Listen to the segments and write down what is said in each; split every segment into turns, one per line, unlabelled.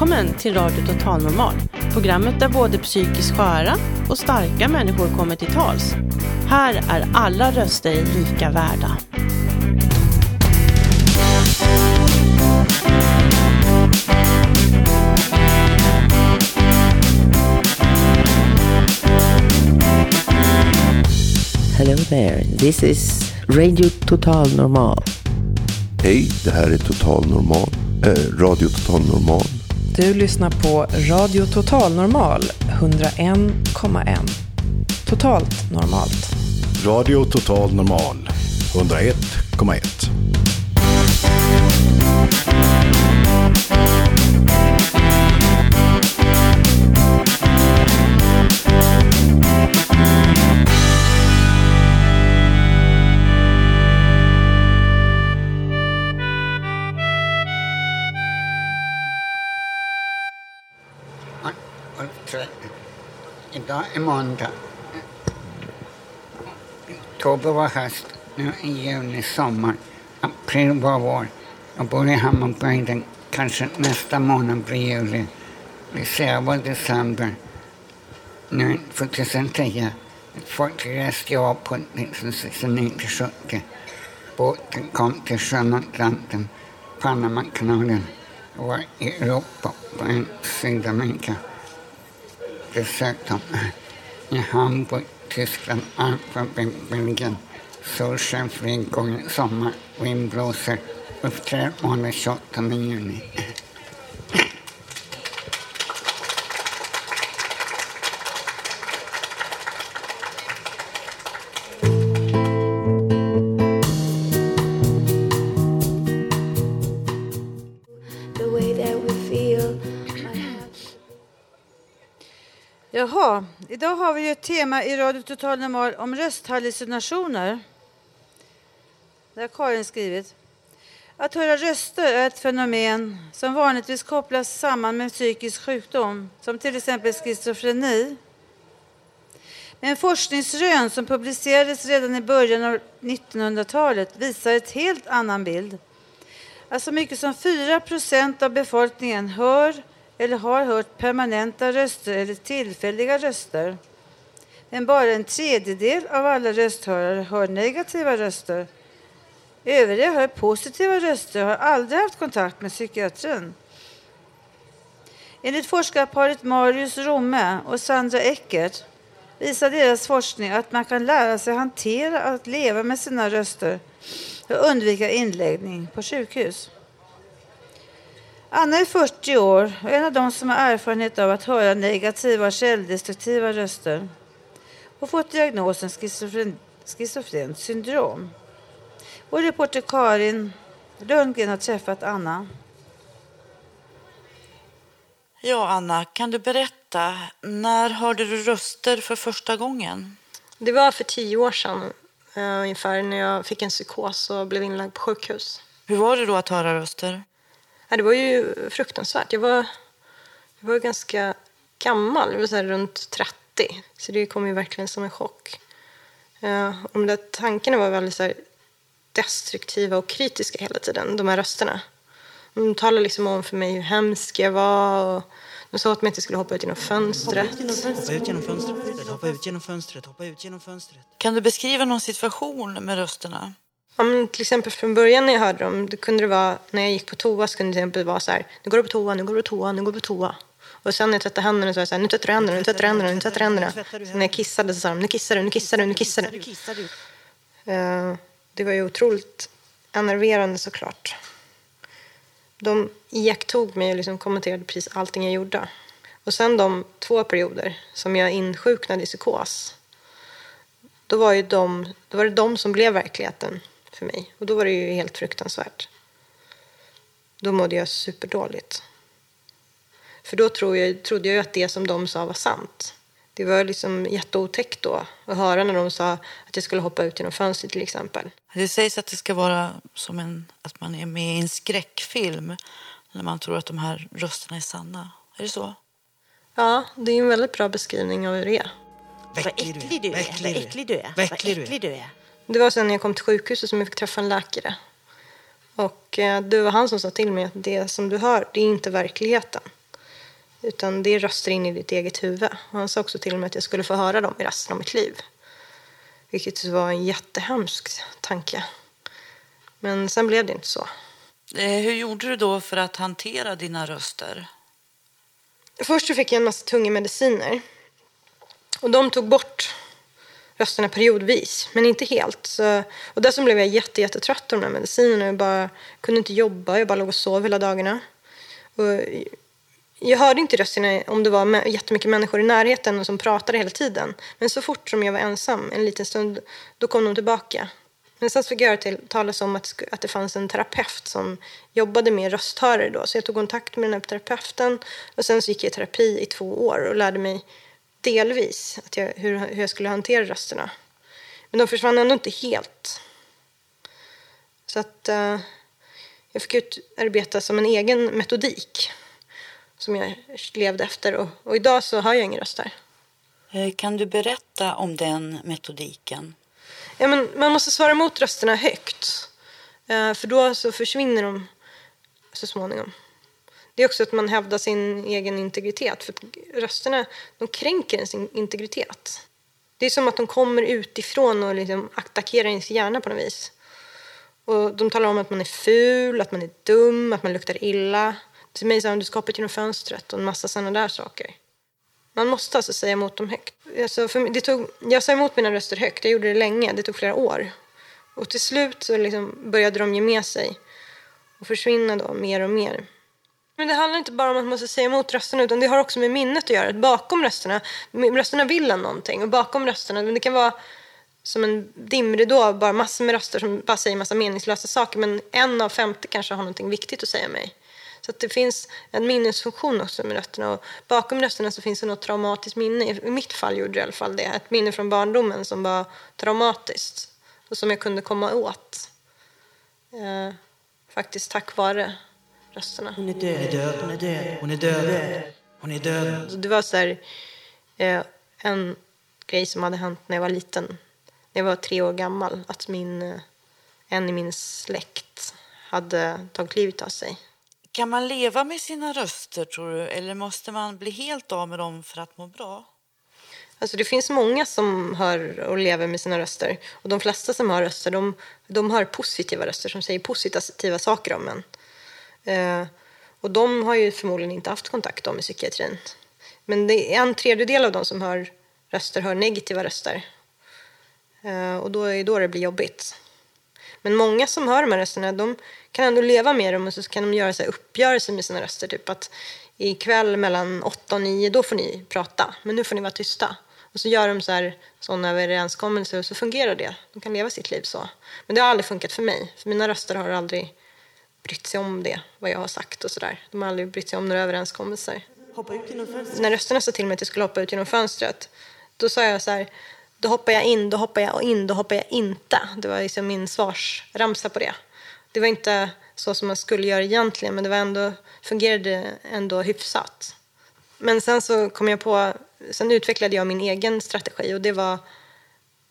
Välkommen till Radio Total Normal. Programmet där både psykiskt sköra och starka människor kommer till tals. Här är alla röster lika värda.
Hello there, this is Radio Total Normal.
Hej, det här är Total Normal, eh, Radio Total Normal.
Du lyssnar på Radio Total Normal 101,1. Totalt normalt.
Radio Total Normal 101,1.
Idag är måndag. Oktober var höst, nu är juni sommar. April var vår. Jag bor i Hammarbyhöjden. Kanske nästa månad blir juli. Vi ser var december. Nu 2010. Folk reste jag på 1969-70. Båten kom till sjön Atlanten, Panamakanalen. Jag var i Europa på en Sydamerika besökt dem i Hamburg, Tyskland, Antwerpen, Belgien. Solsken flera gånger i sommar. vindblåser. Uppträder måndag 28 juni.
Idag har vi ju ett tema i Radio Total Normal om rösthallucinationer. Det har Karin skrivit. Att höra röster är ett fenomen som vanligtvis kopplas samman med psykisk sjukdom, som till exempel schizofreni. Men forskningsrön som publicerades redan i början av 1900-talet visar ett helt annan bild. Att så mycket som 4 av befolkningen hör eller har hört permanenta röster eller tillfälliga röster. Men bara en tredjedel av alla rösthörare hör negativa röster. Övriga hör positiva röster och har aldrig haft kontakt med psykiatrin. Enligt forskarparet Marius Romme och Sandra Eckert visar deras forskning att man kan lära sig hantera att leva med sina röster och undvika inläggning på sjukhus. Anna är 40 år och en av de som har erfarenhet av att höra negativa och självdestruktiva röster och fått diagnosen schizofren, schizofrent syndrom. Vår reporter Karin Lundgren har träffat Anna.
Ja, Anna, kan du berätta, när hörde du röster för första gången?
Det var för tio år sedan eh, ungefär när jag fick en psykos och blev inlagd på sjukhus.
Hur var det då att höra röster?
Ja, det var ju fruktansvärt. Jag var, jag var ganska gammal, jag var så här runt 30. Så det kom ju verkligen som en chock. Eh, och de där tankarna var väldigt så här destruktiva och kritiska hela tiden, de här rösterna. De talade liksom om för mig hur hemsk jag var och de sa att jag inte skulle hoppa ut genom fönstret.
Hoppa ut genom fönstret, hoppa ut genom fönstret, hoppa ut genom fönstret.
Kan du beskriva någon situation med rösterna?
Men till exempel från början när jag hörde dem, det kunde det vara när jag gick på toa så kunde det till exempel vara så här, nu går du på toa, nu går du på toa, nu går du på toa. Och sen när jag tvättade händerna så var det så här, nu tvättar du händerna, nu tvättar du händerna, nu tvättar du händerna. Sen när jag kissade så sa de, nu kissar du, nu kissar du, nu kissar du. Eh, Det var ju otroligt enerverande såklart. De iakttog mig och liksom kommenterade precis allting jag gjorde. Och sen de två perioder som jag insjuknade i psykos, då var, ju de, då var det de som blev verkligheten för mig. Och då var det ju helt fruktansvärt. Då mådde jag superdåligt. För då tror jag, trodde jag ju att det som de sa var sant. Det var liksom jätteotäckt då att höra när de sa att jag skulle hoppa ut genom fönstret till exempel.
Det sägs att det ska vara som en, att man är med i en skräckfilm när man tror att de här rösterna är sanna. Är det så?
Ja, det är en väldigt bra beskrivning av hur det är.
Vad äcklig du är, vad äcklig du är, vad äcklig du är.
Det var sen när jag kom till sjukhuset som jag fick träffa en läkare. Och eh, det var han som sa till mig att det som du hör, det är inte verkligheten. Utan det är röster in i ditt eget huvud. Och han sa också till med att jag skulle få höra dem i resten av mitt liv. Vilket var en jättehemsk tanke. Men sen blev det inte så.
Eh, Hur gjorde du då för att hantera dina röster?
Först så fick jag en massa tunga mediciner. Och de tog bort rösterna periodvis, men inte helt. Så, och dessutom blev jag jätte, jättetrött av de här medicinerna. Jag bara, kunde inte jobba, jag bara låg och sov hela dagarna. Och jag hörde inte rösterna om det var jättemycket människor i närheten som pratade hela tiden. Men så fort som jag var ensam en liten stund, då kom de tillbaka. Men sen fick jag höra till, talas om att, att det fanns en terapeut som jobbade med rösthörare då. Så jag tog kontakt med den här terapeuten och sen så gick jag i terapi i två år och lärde mig delvis att jag, hur, hur jag skulle hantera rösterna. Men de försvann ändå inte helt. Så att eh, jag fick utarbeta som en egen metodik som jag levde efter. Och, och idag så har jag inga röster.
Eh, Kan du berätta om den metodiken?
Ja, men man måste svara emot rösterna högt. Eh, för då så försvinner de så småningom. Det är också att man hävdar sin egen integritet. För rösterna de kränker ens integritet. Det är som att de kommer utifrån och liksom attackerar ens hjärna på något vis. Och de talar om att man är ful, att man är dum, att man luktar illa. Till mig sa de du ska hoppa genom fönstret och en massa sådana där saker. Man måste alltså säga emot dem högt. Alltså för mig- det tog, jag sa emot mina röster högt, jag gjorde det länge, det tog flera år. Och till slut så liksom började de ge med sig och försvinna då mer och mer. Men det handlar inte bara om att man måste säga emot rösterna utan det har också med minnet att göra. Att bakom rösterna, rösterna vill en någonting och bakom rösterna, men det kan vara som en dimridå, bara massor med röster som bara säger massa meningslösa saker men en av femtio kanske har någonting viktigt att säga mig. Så att det finns en minnesfunktion också med rötterna och bakom rösterna så finns det något traumatiskt minne. I mitt fall gjorde det i alla fall det. Ett minne från barndomen som var traumatiskt och som jag kunde komma åt. Eh, faktiskt tack vare rösterna.
Hon är död, hon är död, hon är död, hon är död.
Så Det var så här, eh, en grej som hade hänt när jag var liten. När jag var tre år gammal. Att min, eh, en i min släkt hade tagit livet av sig.
Kan man leva med sina röster tror du? Eller måste man bli helt av med dem för att må bra?
Alltså det finns många som hör och lever med sina röster. Och de flesta som har röster, de, de har positiva röster som säger positiva saker om en. Eh, och de har ju förmodligen inte haft kontakt med psykiatrin. Men det är en tredjedel av de som hör röster hör negativa röster. Eh, och då är det då det blir jobbigt. Men många som hör de här rösterna, de kan ändå leva med dem och så kan de göra så här uppgörelser med sina röster. Typ att ikväll mellan 8 och 9, då får ni prata, men nu får ni vara tysta. Och så gör de så här, sådana överenskommelser och så fungerar det. De kan leva sitt liv så. Men det har aldrig funkat för mig, för mina röster har aldrig brytt sig om det, vad jag har sagt och sådär. De har aldrig brytt sig om några överenskommelser. När rösterna sa till mig att jag skulle hoppa ut genom fönstret, då sa jag så här, då hoppar jag in, då hoppar jag in, då hoppar jag inte. Det var liksom min svarsramsa på det. Det var inte så som man skulle göra egentligen, men det var ändå, fungerade ändå hyfsat. Men sen så kom jag på, sen utvecklade jag min egen strategi och det var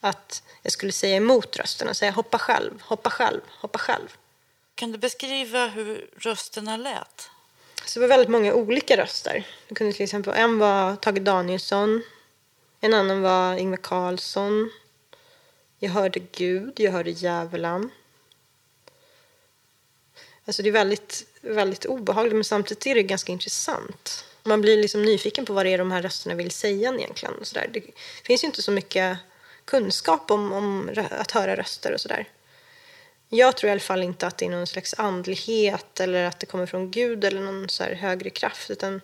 att jag skulle säga emot rösten och säga hoppa själv, hoppa själv, hoppa själv.
Kan du beskriva hur rösterna lät?
Så det var väldigt många olika röster. Det kunde till exempel, en var Tage Danielsson, en annan var Ingvar Carlsson. Jag hörde Gud, jag hörde djävulen. Alltså det är väldigt, väldigt obehagligt men samtidigt är det ganska intressant. Man blir liksom nyfiken på vad det är de här rösterna vill säga egentligen. Och så där. Det finns ju inte så mycket kunskap om, om att höra röster och sådär. Jag tror i alla fall inte att det är någon slags andlighet eller att det kommer från Gud eller någon så här högre kraft utan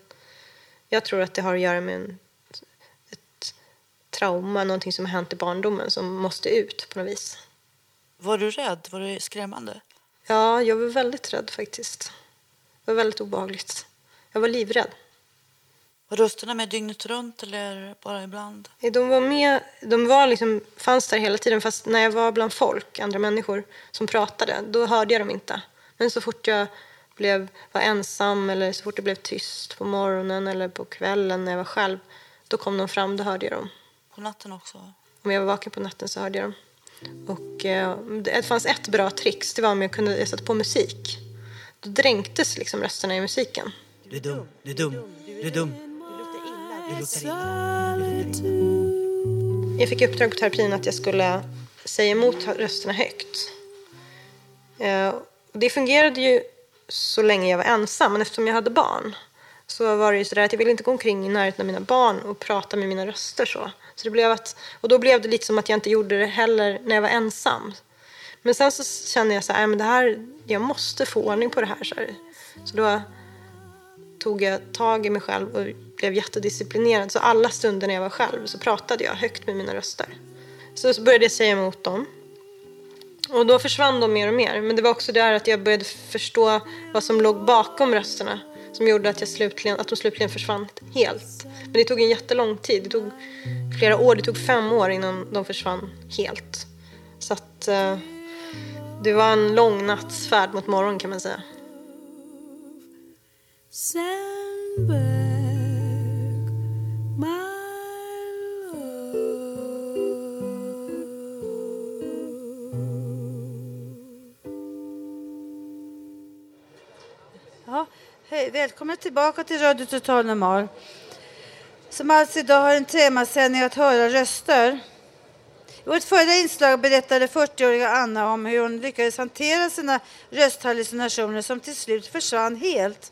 jag tror att det har att göra med en, ett trauma, någonting som har hänt i barndomen som måste ut på något vis.
Var du rädd? Var det skrämmande?
Ja, jag var väldigt rädd faktiskt. Det var väldigt obehagligt. Jag var livrädd.
Var rösterna med dygnet runt eller bara ibland?
De var med, de var liksom, fanns där hela tiden fast när jag var bland folk, andra människor som pratade, då hörde jag dem inte. Men så fort jag blev, var ensam eller så fort det blev tyst på morgonen eller på kvällen när jag var själv, då kom de fram, då hörde jag dem.
På natten också?
Om jag var vaken på natten så hörde jag dem. Och eh, det fanns ett bra trix, det var om jag kunde jag satte på musik. Då dränktes liksom rösterna i musiken.
Du är dum, du är dum, Du är dum.
Jag fick i uppdrag på terapin att jag skulle säga emot rösterna högt. Eh, det fungerade ju så länge jag var ensam, men eftersom jag hade barn så var det ju sådär att jag ville inte gå omkring i närheten av mina barn och prata med mina röster så. så det blev att, och då blev det lite som att jag inte gjorde det heller när jag var ensam. Men sen så kände jag så här, men det här, jag måste få ordning på det här. Så, här. så då tog jag tag i mig själv och blev jättedisciplinerad. Så alla stunder när jag var själv så pratade jag högt med mina röster. Så så började jag säga emot dem. Och då försvann de mer och mer. Men det var också där att jag började förstå vad som låg bakom rösterna. Som gjorde att, jag slutligen, att de slutligen försvann helt. Men det tog en jättelång tid. Det tog flera år. Det tog fem år innan de försvann helt. Så att eh, det var en lång nattsfärd mot morgon kan man säga.
Send back my
Ja, hej, välkommen tillbaka till Radio Total Normal. Som alltså idag har en temasändning att höra röster. I vårt förra inslag berättade 40-åriga Anna om hur hon lyckades hantera sina rösthallucinationer som till slut försvann helt.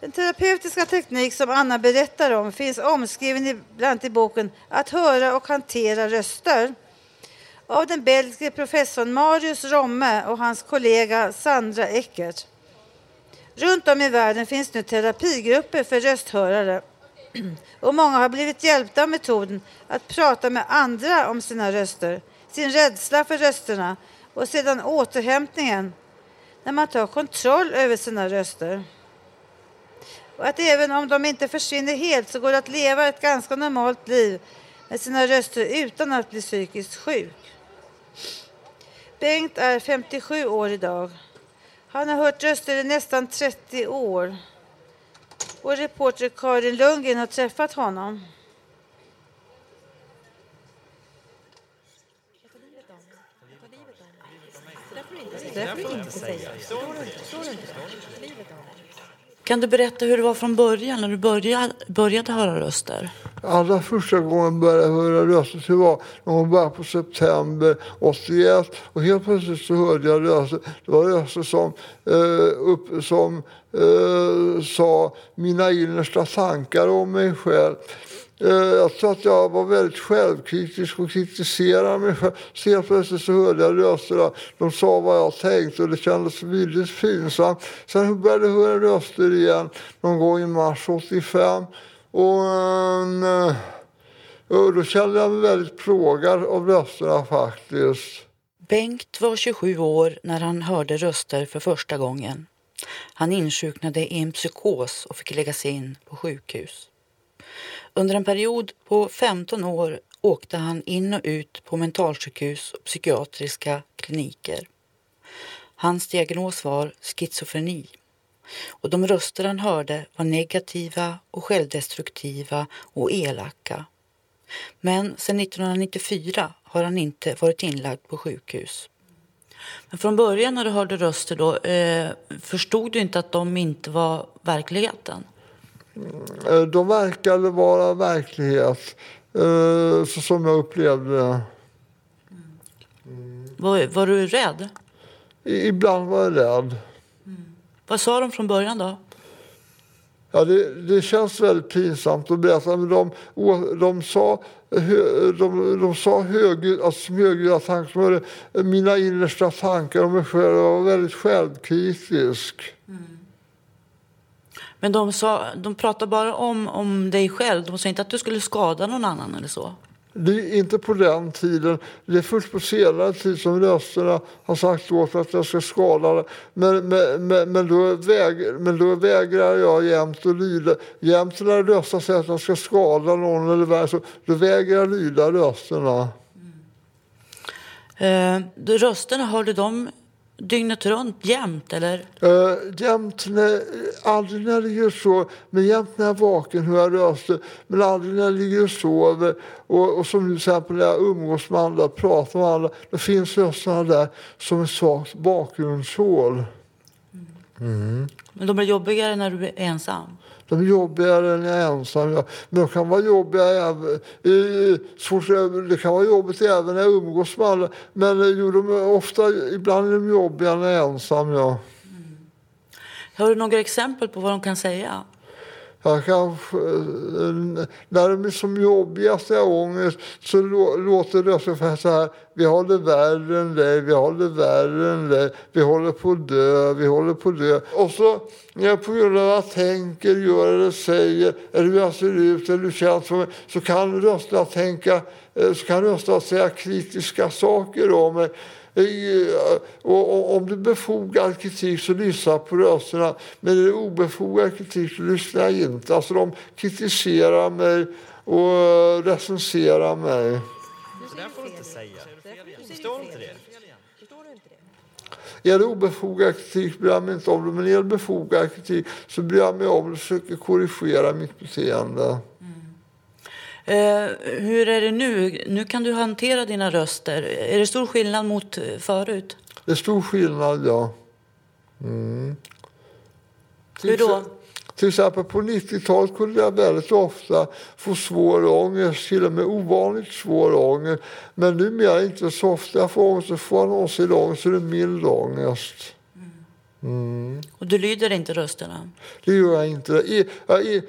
Den terapeutiska teknik som Anna berättar om finns omskriven i, bland annat i boken Att höra och hantera röster av den belgiske professorn Marius Romme och hans kollega Sandra Eckert. Runt om i världen finns nu terapigrupper för rösthörare och många har blivit hjälpta av metoden att prata med andra om sina röster, sin rädsla för rösterna och sedan återhämtningen när man tar kontroll över sina röster. Och att även om de inte försvinner helt så går det att leva ett ganska normalt liv med sina röster utan att bli psykiskt sjuk. Bengt är 57 år idag. Han har hört röster i nästan 30 år. Och reporter Karin Lundgren har träffat honom.
Kan du berätta hur det var från början, när du började, började höra röster?
Allra första gången jag började höra röster så var någon början på september 81 och helt plötsligt så hörde jag röster. Det var röster som, eh, upp, som eh, sa mina innersta tankar om mig själv. Eh, jag tror att jag var väldigt självkritisk och kritiserade mig själv. Så helt plötsligt så hörde jag röster. De sa vad jag tänkte och det kändes väldigt pinsamt. Sen började jag höra röster igen någon gång i mars 85. Och, eh, eh, och då kände jag mig väldigt plågad av rösterna faktiskt.
Bengt var 27 år när han hörde röster för första gången. Han insjuknade i en psykos och fick läggas in på sjukhus. Under en period på 15 år åkte han in och ut på mentalsjukhus och psykiatriska kliniker. Hans diagnos var schizofreni och de röster han hörde var negativa och självdestruktiva och elaka. Men sedan 1994 har han inte varit inlagd på sjukhus. Men från början när du hörde röster då, eh, förstod du inte att de inte var verkligheten?
Eh, De verkade vara verklighet eh, så som jag upplevde det.
Var, var du rädd?
Ibland var jag rädd.
Vad sa de från början då?
Ja, det, det känns väldigt pinsamt att berätta, men de, de sa, de, de sa högljutt, alltså högljudda tankar, mina innersta tankar om mig själv. Jag var väldigt självkritisk.
Men de, sa, de pratade bara om, om dig själv. De sa inte att du skulle skada någon annan eller så.
Det är inte på den tiden. Det är först på senare tid som rösterna har sagt åt att jag ska skada det. Men, men, men, men, då, väg, men då vägrar jag jämt att lyda. Jämt när röster säger att jag ska skada någon eller vad, så då vägrar jag lyda rösterna.
Eh, de rösterna, hörde de dygnet runt jämt eller?
Uh, jämt när, aldrig när jag ligger sover, men jämt när jag är vaken hör jag röster. Men aldrig när jag ligger och sover. Och, och som nu till exempel när jag umgås med andra, pratar med andra. Då finns rösterna där som ett svagt bakgrundshål. Mm.
Men de blir jobbigare när du är ensam?
De är jobbigare när jag är ensam. Men de kan vara jobbiga även, i, i, det kan vara jobbigt även när jag umgås med alla. Men jo, de är ofta, ibland är de jobbiga när jag är ensam. Ja. Mm.
Har du några exempel på vad de kan säga?
Jag kan, eh, när det är som jobbigast när jag har ångest så låter det ungefär så här. Vi har det värre än dig, vi har det värre än dig. Vi håller på att dö, vi håller på att dö. Och så ja, på grund av vad jag tänker, gör eller säger eller hur jag ser ut eller hur känns för mig så kan rösterna tänka, eh, så kan rösterna säga kritiska saker om mig. Eh, Och, och, om det är befogad kritik så lyssnar jag på rösterna. Men är det obefogad kritik så lyssnar jag inte. Alltså de kritiserar mig och eh, recenserar mig.
Det där får du inte säga. Förstår inte det?
Är det obefogad kritik bryr jag mig inte om det. Men är det befogad kritik så bryr jag mig om det och försöker korrigera mitt beteende.
Eh, hur är det nu? Nu kan du hantera dina röster. Är det stor skillnad mot eh, förut?
Det är stor skillnad, ja. Mm.
Hur då?
Till exempel på 90-talet kunde jag väldigt ofta få svår ångest, till och med ovanligt svår ångest. Men numera inte så ofta jag får ångest. Så får jag någonsin ångest så är det mild ångest. Mm.
Och du lyder inte rösterna?
Det gör jag inte. I, i, i,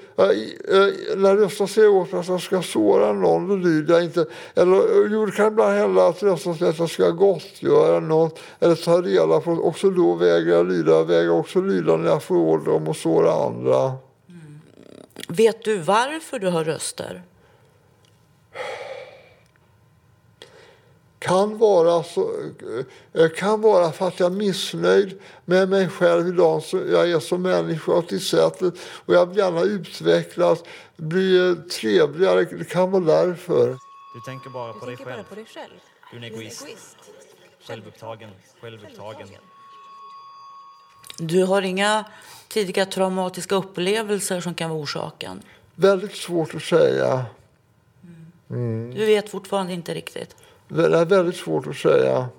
när rösten säger åt mig att jag ska såra någon, då lyder jag inte. Eller, jo, det kan ibland hända att rösten säger att jag ska gottgöra något eller ta reda på något. Också då vägrar jag lyda. Jag vägrar också lyda när jag får order om att såra andra.
Vet du varför du har röster?
Kan vara, så, eh, kan vara för att jag är missnöjd med mig själv idag. Så jag är som människa och till sättet och jag vill gärna utvecklas, bli trevligare. Det kan vara därför.
Du tänker bara på, dig,
tänker
själv.
bara på dig själv.
Du är en egoist. Självupptagen. Självupptagen.
Du har inga tidiga traumatiska upplevelser som kan vara orsaken?
Väldigt svårt att säga. Mm.
Du vet fortfarande inte riktigt?
Det är väldigt svårt att säga.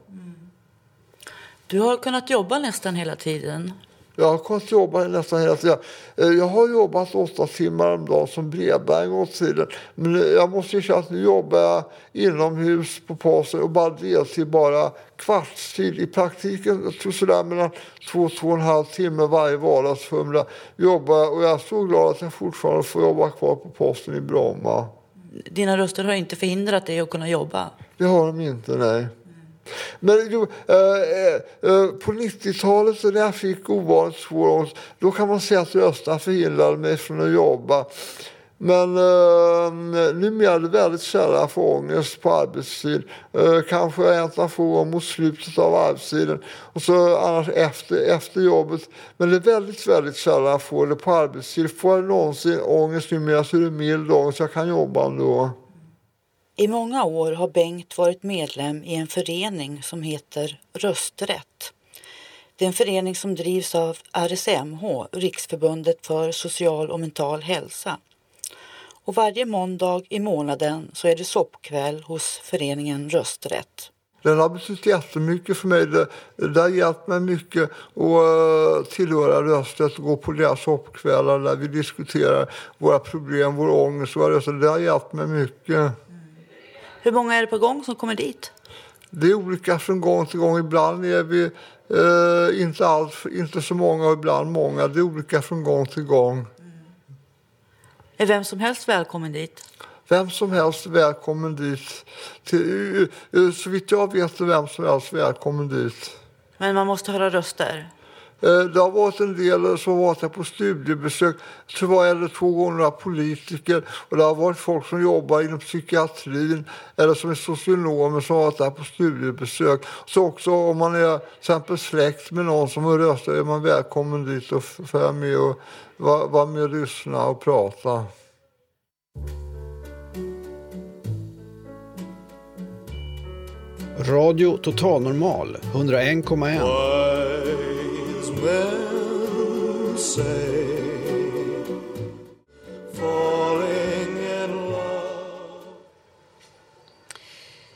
Du har kunnat jobba nästan hela tiden.
Jag har kunnat jobba nästan hela tiden. Eh, Jag har jobbat åtta timmar om dagen som brevbärare i tiden. Men jag måste erkänna att nu jobbar jag inomhus på posten och bara deltid, bara kvartstid. I praktiken, jag tror sådär mellan två två och en halv timme varje vardagsförmiddag jobbar jag. Och jag är så glad att jag fortfarande får jobba kvar på posten i Bromma.
Dina röster har inte förhindrat dig att kunna jobba.
Det har de inte, nej. Men jo, eh, eh, eh på 90-talet när jag fick ovanligt svår ångest, då kan man säga att rösterna förhindrade mig från att jobba. Men eh, numera är det väldigt sällan jag får ångest på arbetstid. Eh, kanske en av få gånger mot slutet av arbetstiden. Och så annars efter, efter jobbet. Men det är väldigt, väldigt sällan jag får det på arbetstid. Får jag någonsin ångest numera så är det mild ångest. Jag kan jobba ändå.
I många år har Bengt varit medlem i en förening som heter Rösträtt. Det är en förening som drivs av RSMH, Riksförbundet för social och mental hälsa. Och varje måndag i månaden så är det soppkväll hos föreningen Rösträtt.
Den har betytt jättemycket för mig. Det, det har hjälpt mig mycket att eh, tillhöra rösträtt och gå på deras hoppkvällar där vi diskuterar våra problem, vår ångest och våra röster. Det har hjälpt mig mycket.
Hur många är det på gång som kommer dit?
Det är olika från gång till gång. Ibland är vi uh, inte, alls, inte så många och ibland många. Det är olika från gång till gång.
Är vem som helst välkommen dit?
Vem som helst är välkommen dit. Till, uh, så vitt jag vet är vem som helst välkommen dit.
Men man måste höra röster?
Eh, det har varit en del eh, som har varit här på studiebesök. Så var jag eller två gånger några politiker. Och det har varit folk som jobbar inom psykiatrin eller som är socionomer som har varit där på studiebesök. Så också om man är till exempel släkt med någon som har röstat är man välkommen dit och följa med och vara vara med och lyssna och prata.
Radio Total Normal 101,1.
Men say, falling in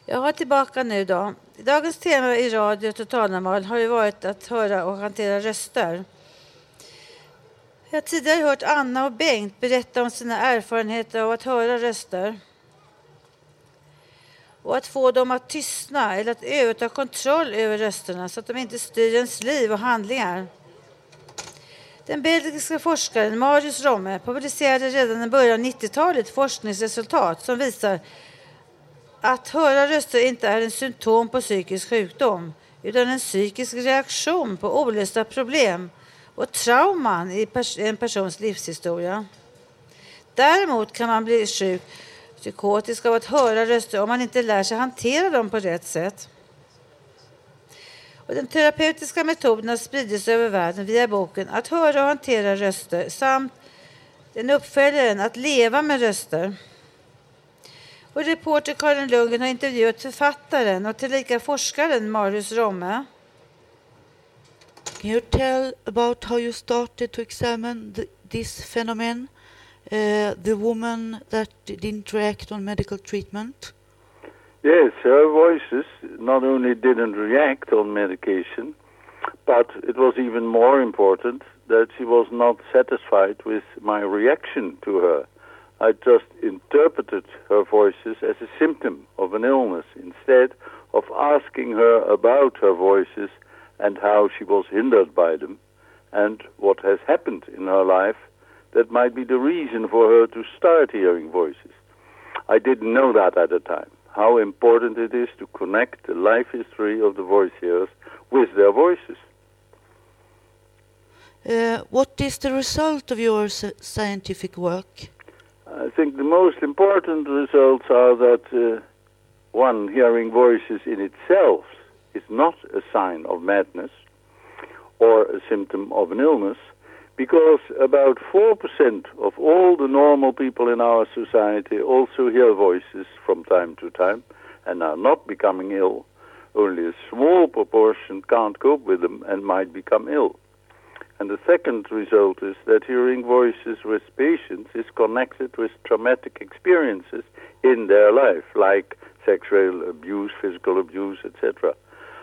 love.
Tillbaka nu då. Dagens tema i Radio Totalnormal har ju varit att höra och hantera röster. Jag har tidigare hört Anna och Bengt berätta om sina erfarenheter av att höra röster. Och att få dem att tystna eller att överta kontroll över rösterna så att de inte styr ens liv och handlingar. Den belgiska forskaren Marius Romme publicerade redan i början av 90-talet forskningsresultat som visar att höra röster inte är en symptom på psykisk sjukdom utan en psykisk reaktion på olösta problem och trauman i en persons livshistoria. Däremot kan man bli sjuk, psykotisk av att höra röster om man inte lär sig hantera dem på rätt sätt. Och den terapeutiska metoden har spridits över världen via boken Att höra och hantera röster samt den uppföljaren Att leva med röster. Och reporter Karin Lundgren har intervjuat författaren och tillika forskaren Marius Romme.
Can you tell about how you started to examine the, this phenomenon, uh, the woman that didn't react on medical treatment?
Yes, her voices not only didn't react on medication, but it was even more important that she was not satisfied with my reaction to her. I just interpreted her voices as a symptom of an illness instead of asking her about her voices and how she was hindered by them and what has happened in her life that might be the reason for her to start hearing voices. I didn't know that at the time, how important it is to connect the life history of the voice hearers with their voices.
Uh, what is the result of your scientific work?
I think the most important results are that uh, one, hearing voices in itself is not a sign of madness or a symptom of an illness, because about 4% of all the normal people in our society also hear voices from time to time and are not becoming ill. Only a small proportion can't cope with them and might become ill. And the second result is that hearing voices with patients is connected with traumatic experiences in their life, like sexual abuse, physical abuse, etc.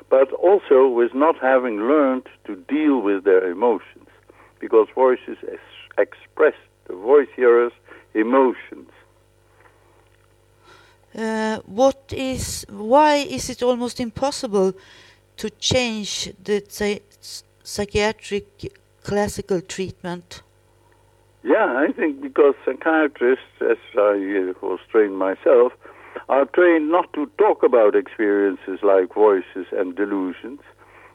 But also with not having learned to deal with their emotions, because voices ex- express the voice hearer's emotions.
Uh, what is why is it almost impossible to change the psy- psychiatric classical treatment?
Yeah, I think because psychiatrists, as I uh, was trained myself, are trained not to talk about experiences like voices and delusions,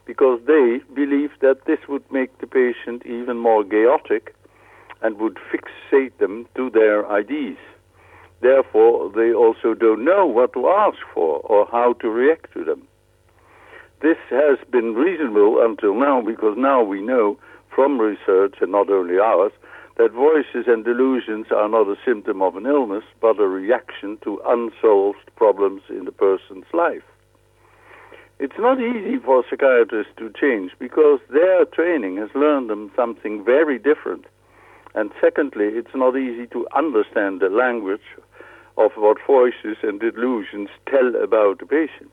because they believe that this would make the patient even more chaotic and would fixate them to their ideas. Therefore, they also don't know what to ask for or how to react to them. This has been reasonable until now because now we know from research, and not only ours, that voices and delusions are not a symptom of an illness, but a reaction to unsolved problems in the person's life. It's not easy for psychiatrists to change because their training has learned them something very different. And secondly, it's not easy to understand the language of what voices and delusions tell about the patient.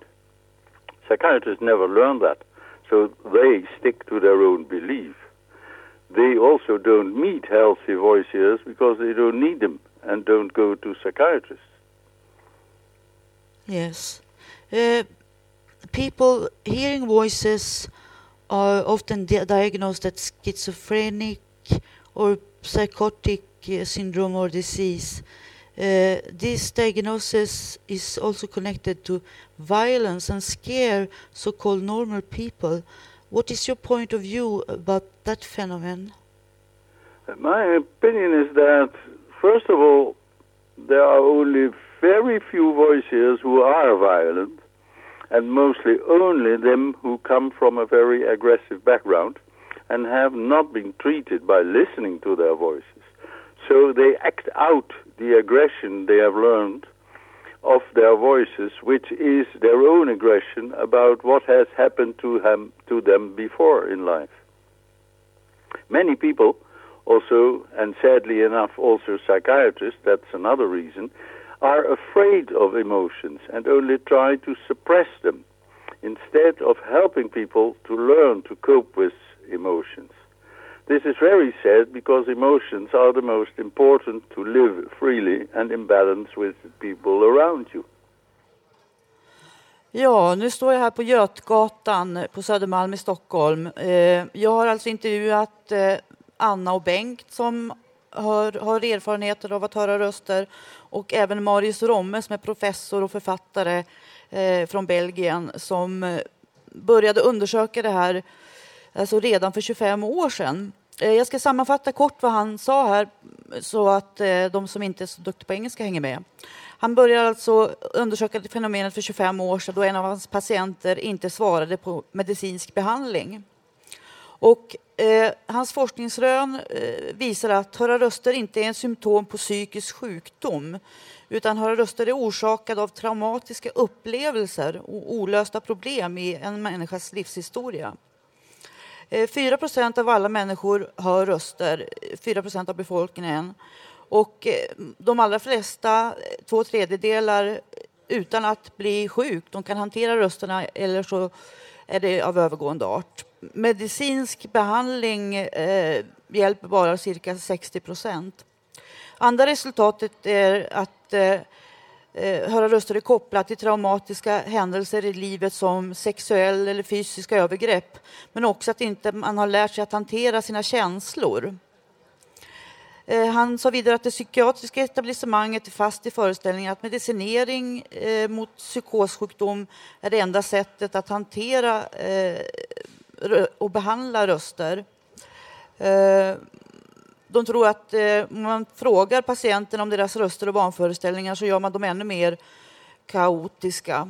Psychiatrists never learn that, so they stick to their own belief. They also don't meet healthy voices because they don't need them and don't go to psychiatrists.
Yes. Uh, people hearing voices are often di- diagnosed as schizophrenic or psychotic uh, syndrome or disease. Uh, this diagnosis is also connected to violence and scare so-called normal people. What is your point of view about that phenomenon?
My opinion is that, first of all, there are only very few voices who are violent, and mostly only them who come from a very aggressive background and have not been treated by listening to their voices. So they act out the aggression they have learned of their voices, which is their own aggression about what has happened to, them to them before in life. Many people also, and sadly enough, also psychiatrists, that's another reason, are afraid of emotions and only try to suppress them instead of helping people to learn to cope with emotions. This is very sad because emotions are the most important to live freely and in balance with people around you.
Ja, nu står jag här på Götgatan på Södermalm i Stockholm. Eh, Jag har alltså intervjuat eh, Anna och Bengt som har, har erfarenheter av att höra röster och även Marius Romme som är professor och författare eh, från Belgien som eh, började undersöka det här alltså redan för 25 år sedan. Eh, Jag ska sammanfatta kort vad han sa här så att eh, de som inte är så duktiga på engelska hänger med. Han började alltså undersöka fenomenet för 25 år sedan då en av hans patienter inte svarade på medicinsk behandling. Och, eh, hans forskningsrön eh, visar att höra röster inte är en symptom på psykisk sjukdom utan höra röster är orsakade av traumatiska upplevelser och olösta problem i en människas livshistoria. Eh, 4 procent av alla människor hör röster, eh, 4 procent av befolkningen. Och eh, de allra flesta, eh, två tredjedelar, eh, utan att bli sjuk. De kan hantera rösterna eller så är det av övergående art. Medicinsk behandling eh, hjälper bara cirka 60 procent. Andra resultatet är att eh, eh, höra röster är kopplat till traumatiska händelser i livet som sexuell eller fysiska övergrepp. Men också att inte man har lärt sig att hantera sina känslor. Eh, han sa vidare att det psykiatriska etablissemanget är fast i föreställningen att medicinering eh, mot psykossjukdom är det enda sättet att hantera eh, och behandla röster. De tror att om man frågar patienterna om deras röster och vanföreställningar så gör man dem ännu mer kaotiska.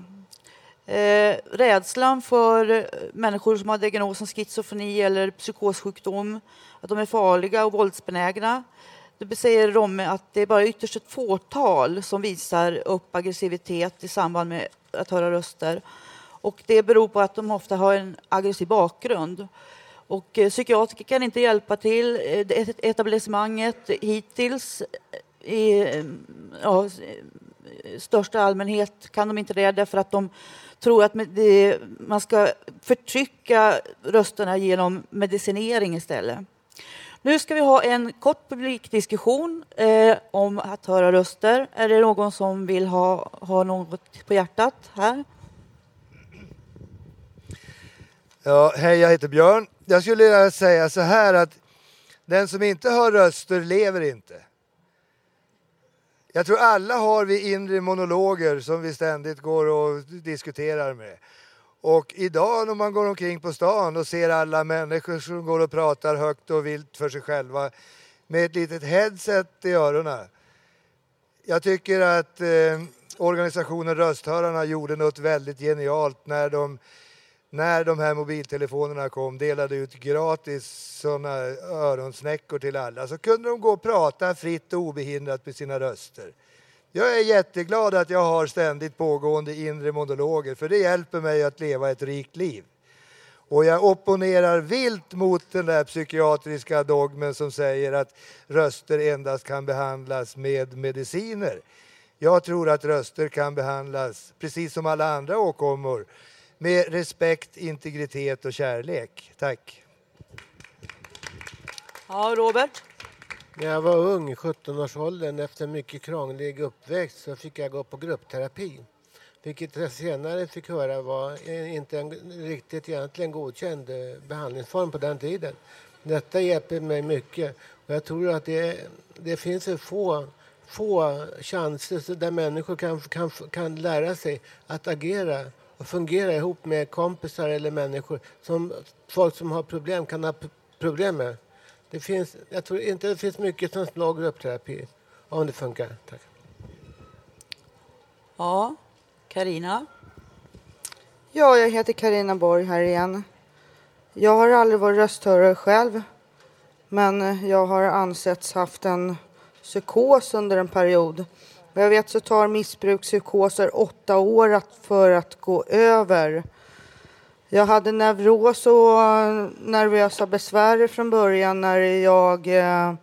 Eh, rädslan för eh, människor som har diagnosen schizofreni eller psykossjukdom, att de är farliga och våldsbenägna. Det säger Romme att det är bara ytterst ett fåtal som visar upp aggressivitet i samband med att höra röster. Och det beror på att de ofta har en aggressiv bakgrund. Och eh, psykiatriker kan inte hjälpa till. Eh, Etablissemanget hittills i eh, ja, eh, största allmänhet kan de inte det därför att de tror att med det, man ska förtrycka rösterna genom medicinering istället. Nu ska vi ha en kort publikdiskussion eh, om att höra röster. Är det någon som vill ha, ha något på hjärtat här?
Ja, hej, jag heter Björn. Jag skulle vilja säga så här att den som inte hör röster lever inte. Jag tror alla har vi inre monologer som vi ständigt går och diskuterar med. Och idag när man går omkring på stan och ser alla människor som går och pratar högt och vilt för sig själva med ett litet headset i öronen. Jag tycker att eh, organisationen Rösthörarna gjorde något väldigt genialt när de när de här mobiltelefonerna kom, delade ut gratis såna öronsnäckor till alla, så kunde de gå och prata fritt och obehindrat med sina röster. Jag är jätteglad att jag har ständigt pågående inre monologer, för det hjälper mig att leva ett rikt liv. Och jag opponerar vilt mot den där psykiatriska dogmen som säger att röster endast kan behandlas med mediciner. Jag tror att röster kan behandlas, precis som alla andra åkommor, med respekt, integritet och kärlek. Tack.
Ja, Robert?
När jag var ung, 17-årsåldern, efter en mycket krånglig uppväxt så fick jag gå på gruppterapi. Vilket jag senare fick höra var inte en riktigt egentligen godkänd eh, behandlingsform på den tiden. Detta hjälper mig mycket. Och jag tror att det, det finns en få, få chanser så där människor kan, kan, kan lära sig att agera och fungera ihop med kompisar eller människor som folk som har problem kan ha problem med. Det finns, jag tror inte det finns mycket som slår gruppterapi om det funkar. Tack.
Ja, Karina.
Ja, jag heter Karina Borg här igen. Jag har aldrig varit rösthörare själv, men jag har ansetts haft en psykos under en period. Vad jag vet så tar missbrukspsykoser åtta år att, för att gå över. Jag hade neuros och eh, nervösa besvär från början när jag eh,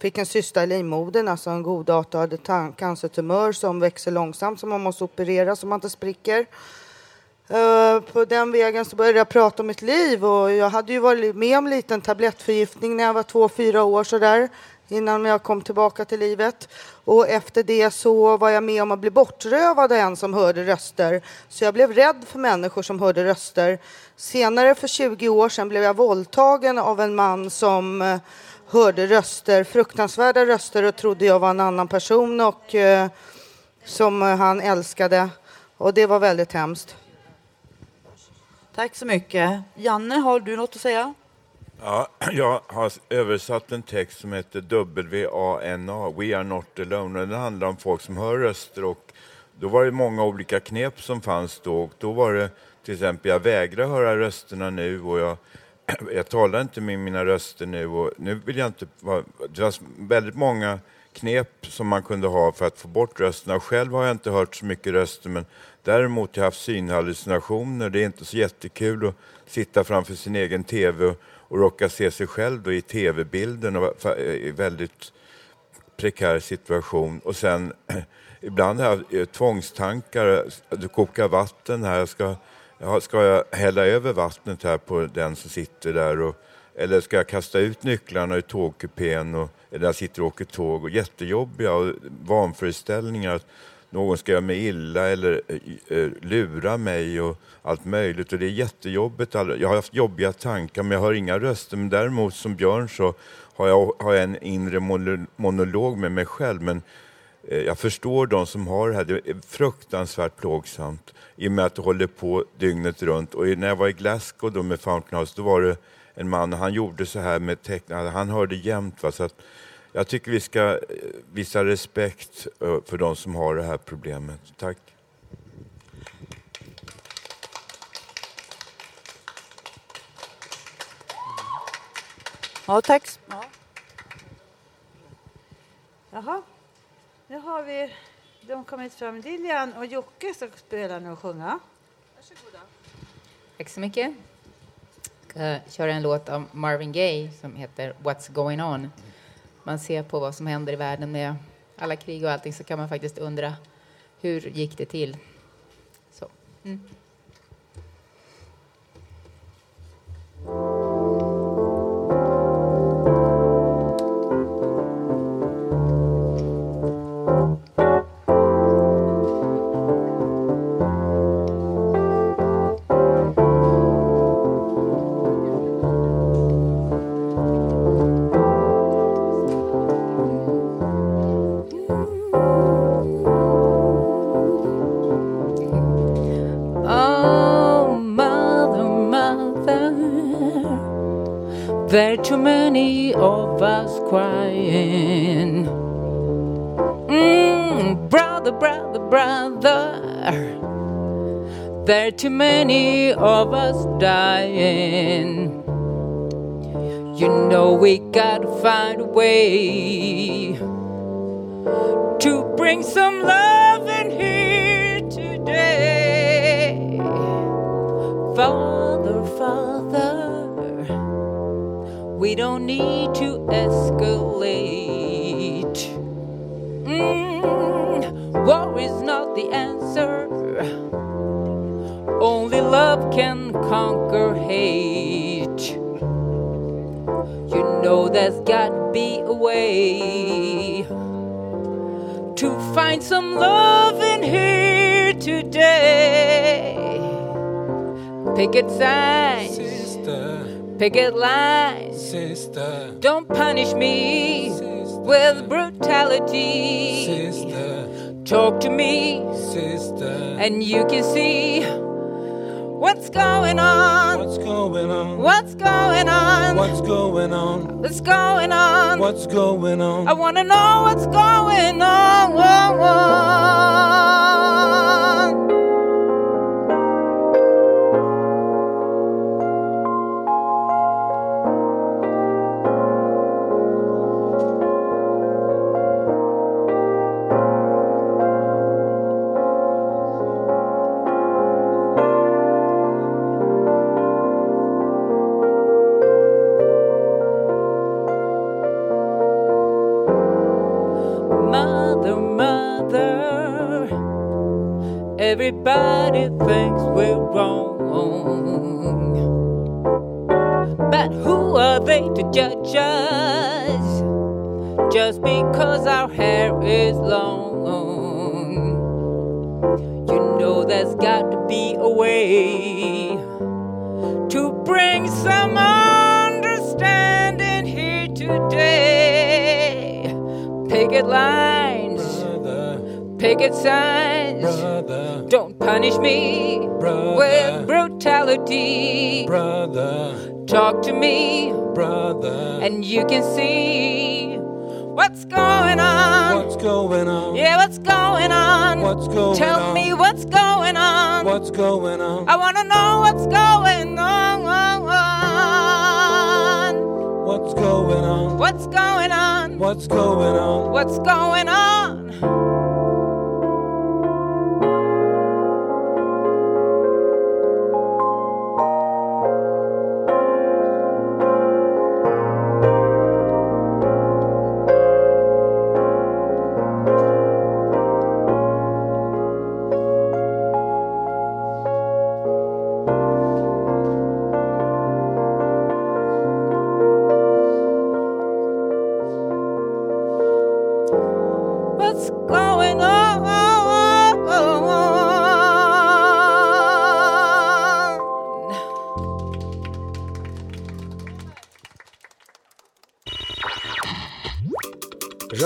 fick en cysta i livmodern, alltså en godartad cancertumör som växer långsamt så man måste operera så man inte spricker. Uh, På den vägen så började jag prata om mitt liv och jag hade ju varit med om en liten tablettförgiftning när jag var två, fyra år sådär innan jag kom tillbaka till livet. Och efter det så var jag med om att bli bortrövad av en som hörde röster. Så jag blev rädd för människor som hörde röster. Senare för 20 år sedan blev jag våldtagen av en man som eh, hörde röster, fruktansvärda röster och trodde jag var en annan person och eh, som han älskade. Och det var väldigt hemskt.
Tack så mycket. Janne, har du något att säga?
Ja, jag har översatt en text som heter WANA, We are not alone. Och den handlar om folk som hör röster. Och då var det många olika knep som fanns då. Och då var det till exempel, jag vägrar höra rösterna nu och jag, jag talar inte med mina röster nu. Och nu vill jag inte vara, det var väldigt många knep som man kunde ha för att få bort rösterna. Själv har jag inte hört så mycket röster men däremot har jag haft synhallucinationer. Det är inte så jättekul att sitta framför sin egen TV och, och råkar se sig själv då i TV-bilden och eh, i väldigt prekär situation. Och sen ibland har jag eh, tvångstankar. Eh, du kokar vatten här. Ska, ja, ska jag hälla över vattnet här på den som sitter där? Och, eller ska jag kasta ut nycklarna ur tågkupén? Och, eller jag sitter och åker tåg. Och jättejobbiga och vanföreställningar. Någon ska göra mig illa eller eh, eh, lura mig och allt möjligt. Och det är jättejobbigt. Jag har haft jobbiga tankar men jag hör inga röster. Men däremot som Björn så har jag, har jag en inre monolog med mig själv. Men eh, jag förstår de som har det här. Det är fruktansvärt plågsamt i och med att det håller på dygnet runt. Och när jag var i Glasgow då med Fountain House, då var det en man han gjorde så här med tecknade, Han hörde jämt. Va? Så att jag tycker vi ska eh, visa respekt eh, för de som har det här problemet. Tack.
Ja, tack.
Ja. Jaha, nu har vi de kommit fram. Lilian och Jocke ska spela nu och sjunga.
Tack så mycket. Jag ska köra en låt av Marvin Gaye som heter What's going on. Man ser på vad som händer i världen med alla krig och allting så kan man faktiskt undra hur gick det till? Så. Mm.
Too many of us dying. You know we gotta find a way to bring some love in here today. Father, Father, we don't need to escalate. Mm, war is not the answer. Can conquer hate. You know there's gotta be a way to find some love in here today. Picket signs, sister. Picket lines, sister. Don't punish me with brutality, sister. Talk to me, sister, and you can see what's going on. What's going on? What's going on? What's going on? What's going on? What's going on? I want to know what's going on. Whoa, whoa. Everybody thinks we're wrong. But who are they to judge us? Just because our hair is long. You know there's got to be a way to bring some understanding here today. Picket lines, picket signs. Don't punish me with brutality. Brother. Talk to me, Brother. and you can see what's going on.
What's going on?
Yeah, what's going on?
What's going
Tell
on?
me what's going on.
What's going on?
I wanna know what's going on.
What's going on?
What's going on?
What's going on?
What's going on? What's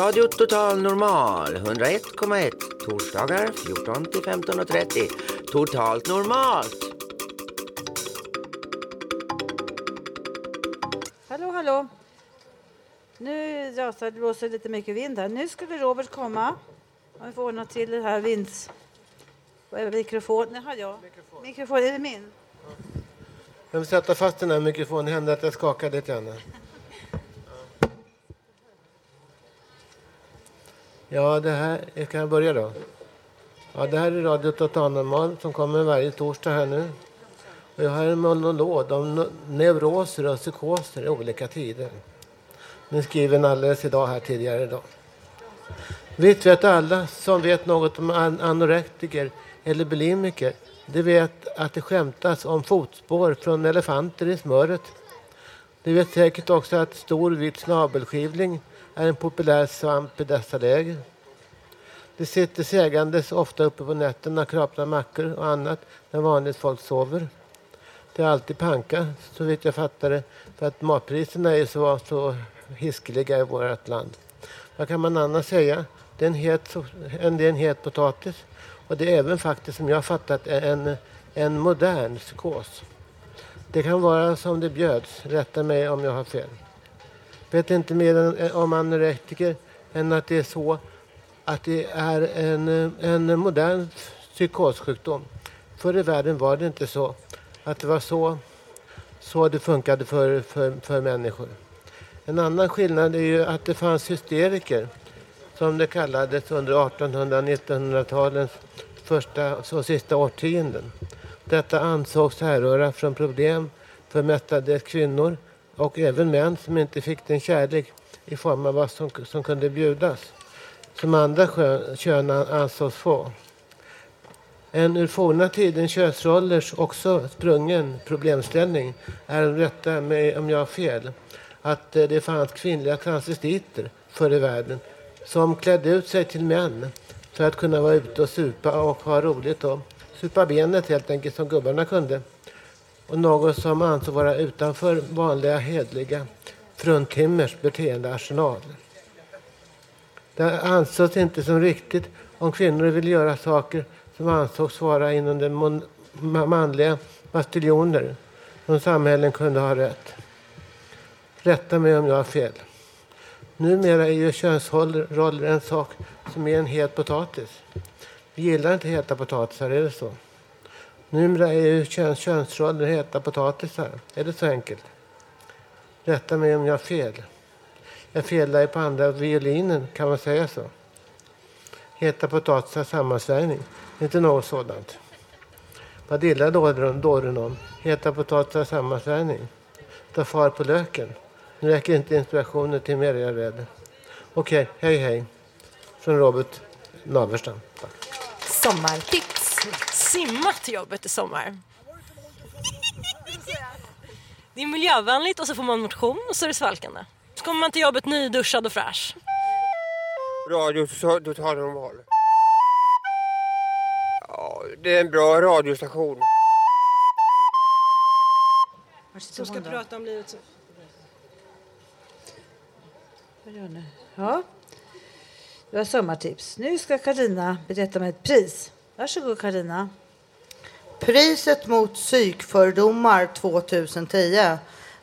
Radio Total Normal 101,1 torsdagar 14 till 15.30. Totalt normalt.
Hallå, hallå. Nu rasar det blåser lite mycket vind här. Nu skulle Robert komma. Om vi får ordna till det här vinds... Mikrofon? Nej, har jag. Mikrofon. Är det min?
Jag vill sätta fast den här mikrofonen. Det hände att jag skakade lite grann. Ja, det här... Kan jag börja då? Ja, det här är Radio Totalnormal som kommer varje torsdag här nu. Och jag har en monolog om neuroser och psykoser i olika tider. Den skriven alldeles idag här tidigare idag. Vitt vet alla som vet något om an- anorektiker eller bulimiker. De vet att det skämtas om fotspår från elefanter i smöret. De vet säkert också att stor vit snabelskivling är en populär svamp i dessa läger. De sitter sägandes ofta uppe på nätterna, kraplar mackor och annat när vanligt folk sover. Det är alltid panka, så vitt jag fattar det, för att matpriserna är ju så, så hiskeliga i vårt land. Vad kan man annars säga? Det är en het, en, det är en het potatis. Och det är även faktiskt, som jag har fattat, en, en modern psykos. Det kan vara som det bjöds, rätta mig om jag har fel. Vet inte mer än- eh, om anorektiker än att det är så att det är en, eh, en modern psykossjukdom. Förr i världen var det inte så. Att det var så, så det funkade för, för, för människor. En annan skillnad är ju att det fanns hysteriker som det kallades under 1800-1900-talens första och sista årtionden. Detta ansågs härröra från problem för mestadels kvinnor och även män som inte fick den kärlek i form av vad som, som kunde bjudas som andra kön ansågs få. En ur forna tidens könsrollers också sprungen problemställning är rätta mig om jag har fel att eh, det fanns kvinnliga transvestiter förr i världen som klädde ut sig till män för att kunna vara ute och supa och ha roligt och supa benet helt enkelt som gubbarna kunde. Och något som ansåg vara utanför vanliga hedliga fruntimmers beteendearsenal. Det ansågs inte som riktigt om kvinnor ville göra saker som ansågs vara inom den manliga bastiljoner som samhällen kunde ha rätt. Rätta mig om jag har fel. Numera är ju könsroller en sak som är en het potatis. Vi gillar inte heta potatisar, är det så? Numera är ju köns, könsroller heta potatisar. Är det så enkelt? Rätta mig om jag har fel. Jag felar på andra violinen, kan man säga så? Heta potatisar sammansvärjning, inte något sådant. Vad gillar dåren, om? Heta potatisar sammansvärjning. Ta far på löken. Nu räcker inte inspirationen till mer, jag är rädd. Okej, hej hej. Från Robert Naverstam.
Sommartips
simma till jobbet i sommar. Det är miljövänligt och så får man motion och så är det svalkande. Så kommer man till jobbet nyduschad och fräsch.
Radio Total Normal. Ja, det är en bra radiostation.
Som ska prata om livet.
Vad gör ni? Ja. Det var sommartips. Nu ska Karina berätta om ett pris. Varsågod Karina.
Priset mot psykfördomar 2010.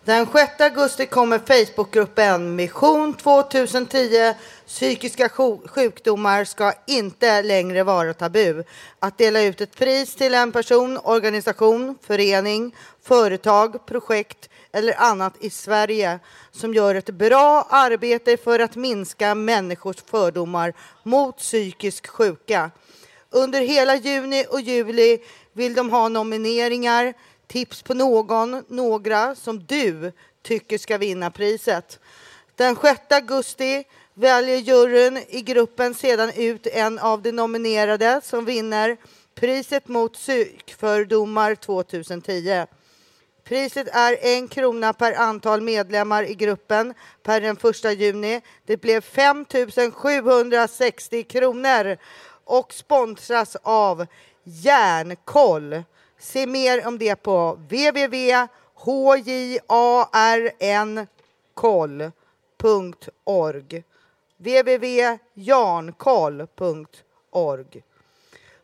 Den 6 augusti kommer Facebookgruppen Mission 2010 Psykiska sjukdomar ska inte längre vara tabu. Att dela ut ett pris till en person, organisation, förening, företag, projekt eller annat i Sverige som gör ett bra arbete för att minska människors fördomar mot psykiskt sjuka. Under hela juni och juli vill de ha nomineringar, tips på någon, några som du tycker ska vinna priset. Den 6 augusti väljer juryn i gruppen sedan ut en av de nominerade som vinner priset mot psykfördomar 2010. Priset är en krona per antal medlemmar i gruppen per den 1 juni. Det blev 5 760 kronor och sponsras av Järnkoll. Se mer om det på www.hjarnkoll.org www.jarnkoll.org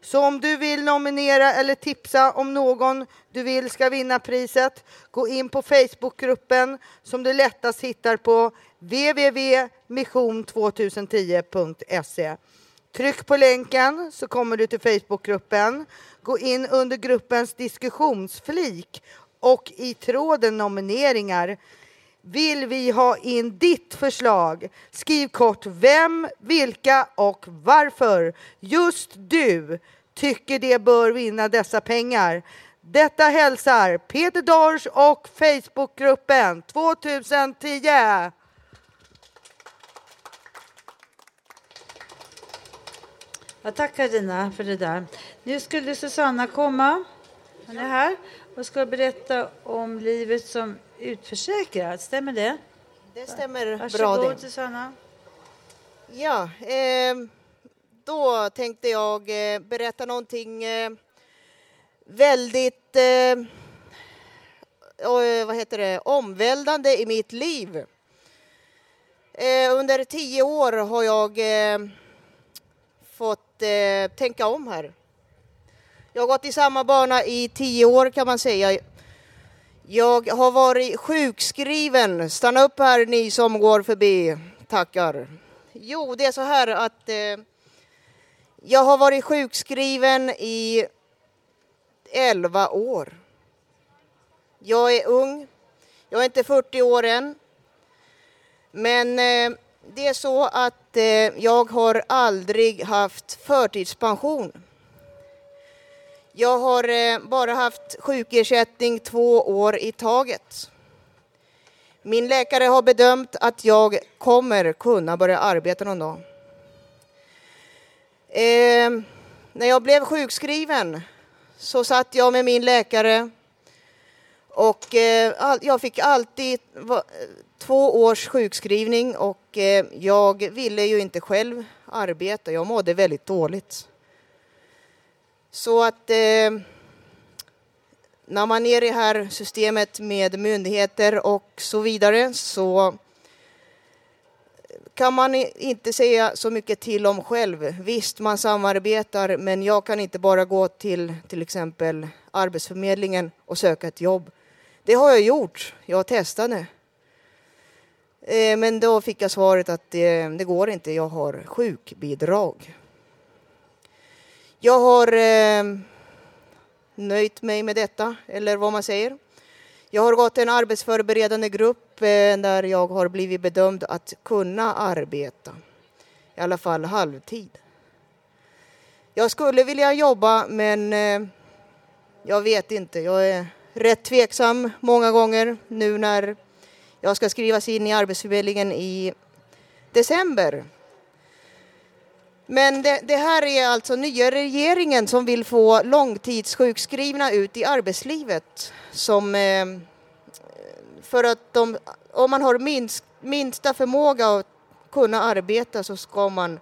så om du vill nominera eller tipsa om någon du vill ska vinna priset, gå in på Facebookgruppen som du lättast hittar på www.mission2010.se. Tryck på länken så kommer du till Facebookgruppen. Gå in under gruppens diskussionsflik och i tråden nomineringar vill vi ha in ditt förslag. Skriv kort vem, vilka och varför just du tycker det bör vinna dessa pengar. Detta hälsar Peter Dorsch och Facebookgruppen 2010.
Ja, tack Karina för det där. Nu skulle Susanna komma. Hon är här och ska berätta om livet som utförsäkrad. Stämmer det?
Det stämmer
Varsågod
bra det.
Susanna.
Ja, eh, då tänkte jag eh, berätta någonting eh, väldigt eh, eh, vad heter det, omvälvande i mitt liv. Eh, under tio år har jag eh, att eh, tänka om här. Jag har gått i samma bana i tio år kan man säga. Jag har varit sjukskriven. Stanna upp här ni som går förbi. Tackar. Jo, det är så här att eh, jag har varit sjukskriven i 11 år. Jag är ung. Jag är inte 40 år än. Men eh, det är så att eh, jag har aldrig haft förtidspension. Jag har eh, bara haft sjukersättning två år i taget. Min läkare har bedömt att jag kommer kunna börja arbeta någon dag. Eh, när jag blev sjukskriven så satt jag med min läkare och eh, jag fick alltid va, två års sjukskrivning och eh, jag ville ju inte själv arbeta. Jag mådde väldigt dåligt. Så att eh, när man är i det här systemet med myndigheter och så vidare så kan man inte säga så mycket till om själv. Visst, man samarbetar, men jag kan inte bara gå till till exempel Arbetsförmedlingen och söka ett jobb. Det har jag gjort. Jag testade. Eh, men då fick jag svaret att det, det går inte. Jag har sjukbidrag. Jag har eh, nöjt mig med detta, eller vad man säger. Jag har gått en arbetsförberedande grupp eh, där jag har blivit bedömd att kunna arbeta. I alla fall halvtid. Jag skulle vilja jobba men eh, jag vet inte. Jag är rätt tveksam många gånger nu när jag ska skrivas in i Arbetsförmedlingen i december. Men det, det här är alltså nya regeringen som vill få långtidssjukskrivna ut i arbetslivet. Som, eh, för att de, om man har minst, minsta förmåga att kunna arbeta så ska man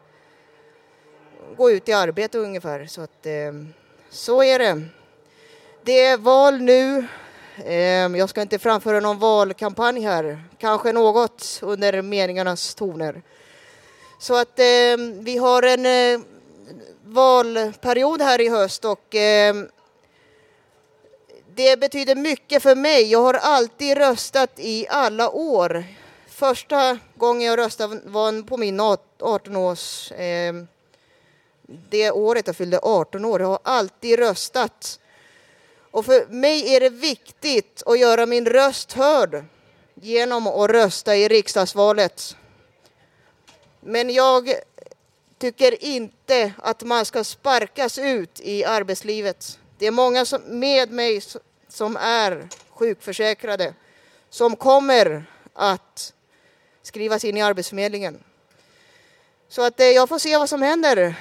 gå ut i arbete ungefär. Så, att, eh, så är det. Det är val nu. Ehm, jag ska inte framföra någon valkampanj här. Kanske något under meningarnas toner. Så att eh, vi har en eh, valperiod här i höst och eh, det betyder mycket för mig. Jag har alltid röstat i alla år. Första gången jag röstade var på min 18-års... Eh, det året jag fyllde 18 år. Jag har alltid röstat. Och för mig är det viktigt att göra min röst hörd genom att rösta i riksdagsvalet. Men jag tycker inte att man ska sparkas ut i arbetslivet. Det är många som, med mig som är sjukförsäkrade som kommer att skrivas in i Arbetsförmedlingen. Så att eh, jag får se vad som händer.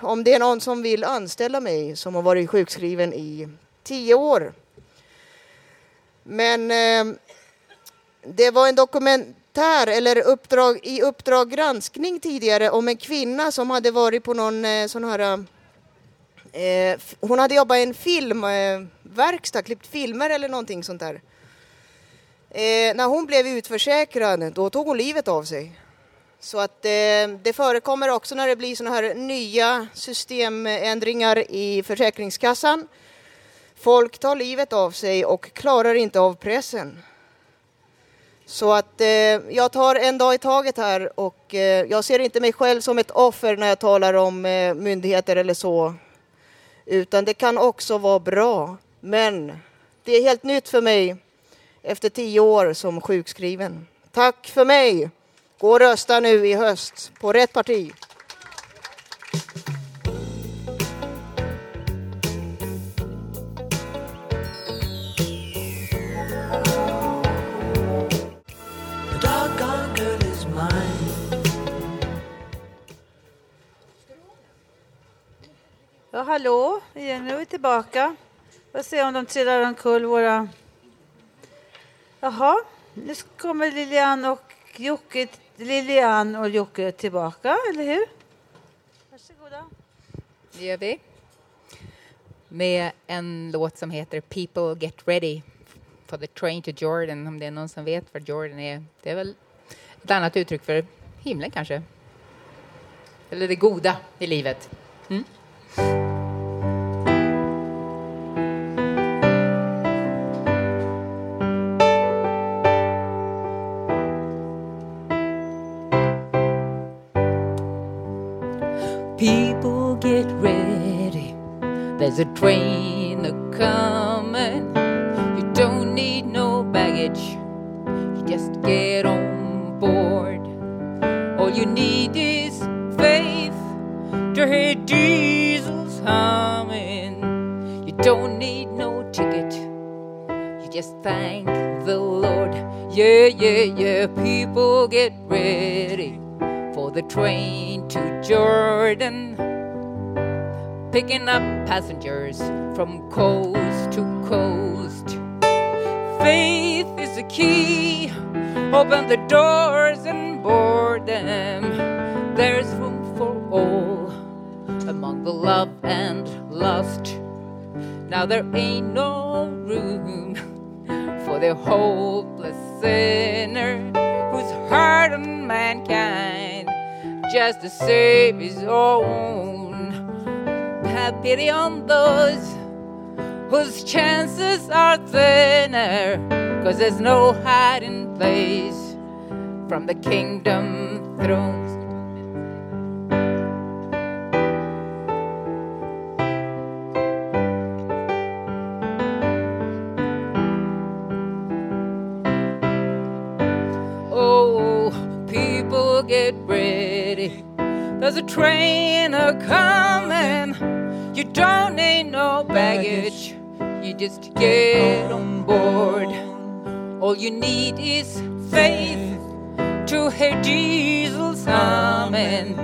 Om det är någon som vill anställa mig som har varit sjukskriven i tio år. Men eh, det var en dokumentär, eller uppdrag, i Uppdrag granskning tidigare om en kvinna som hade varit på någon eh, sån här Eh, hon hade jobbat i en filmverkstad, eh, klippt filmer eller någonting sånt där. Eh, när hon blev utförsäkrad, då tog hon livet av sig. Så att eh, det förekommer också när det blir såna här nya systemändringar i Försäkringskassan. Folk tar livet av sig och klarar inte av pressen. Så att eh, jag tar en dag i taget här och eh, jag ser inte mig själv som ett offer när jag talar om eh, myndigheter eller så. Utan det kan också vara bra. Men det är helt nytt för mig efter tio år som sjukskriven. Tack för mig! Gå och rösta nu i höst på rätt parti.
Ja, hallå igen. Nu är vi tillbaka. Får se om de trillar omkull våra... Jaha, nu kommer Lilian och Jocke, Lilian och Jocke tillbaka, eller hur? Varsågoda.
Det gör vi. Med en låt som heter People Get Ready for the Train to Jordan. Om det är någon som vet vad Jordan är. Det är väl ett annat uttryck för himlen kanske. Eller det goda i livet. Mm? There's no hiding place from the kingdom thrones. Oh, people get ready. There's a train a coming. You don't need no baggage. You just get on board. All you need is faith to hear Jesus humming.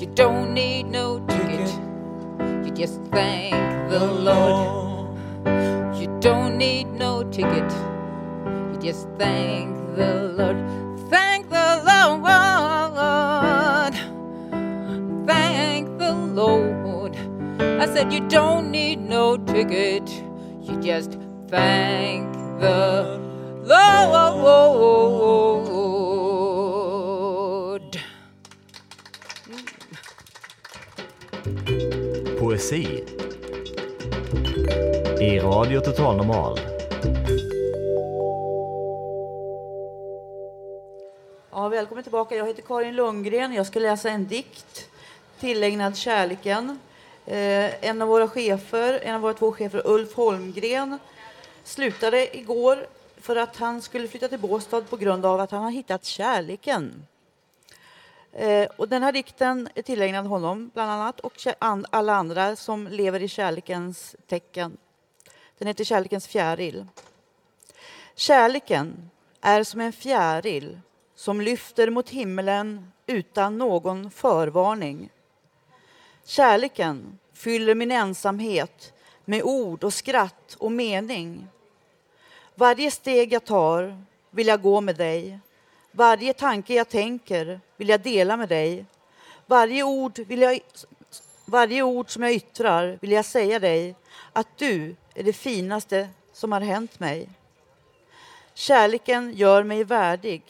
You don't need no ticket. You just thank the Lord. You don't need no ticket. You just thank the Lord. Thank the Lord. Thank the Lord. I said you don't need no ticket. You just thank the Lord.
Poesi i Radio Total Normal.
Ja, välkommen tillbaka. Jag heter Karin Lundgren. Jag ska läsa en dikt tillägnad kärleken. Eh, en av våra chefer, en av våra två chefer, Ulf Holmgren, slutade igår för att han skulle flytta till Båstad på grund av att han har hittat kärleken. Eh, och den här dikten är tillägnad honom, bland annat, och an- alla andra som lever i kärlekens tecken. Den heter Kärlekens fjäril. Kärleken är som en fjäril som lyfter mot himlen utan någon förvarning. Kärleken fyller min ensamhet med ord och skratt och mening. Varje steg jag tar vill jag gå med dig. Varje tanke jag tänker vill jag dela med dig. Varje ord, vill jag, varje ord som jag yttrar vill jag säga dig att du är det finaste som har hänt mig. Kärleken gör mig värdig.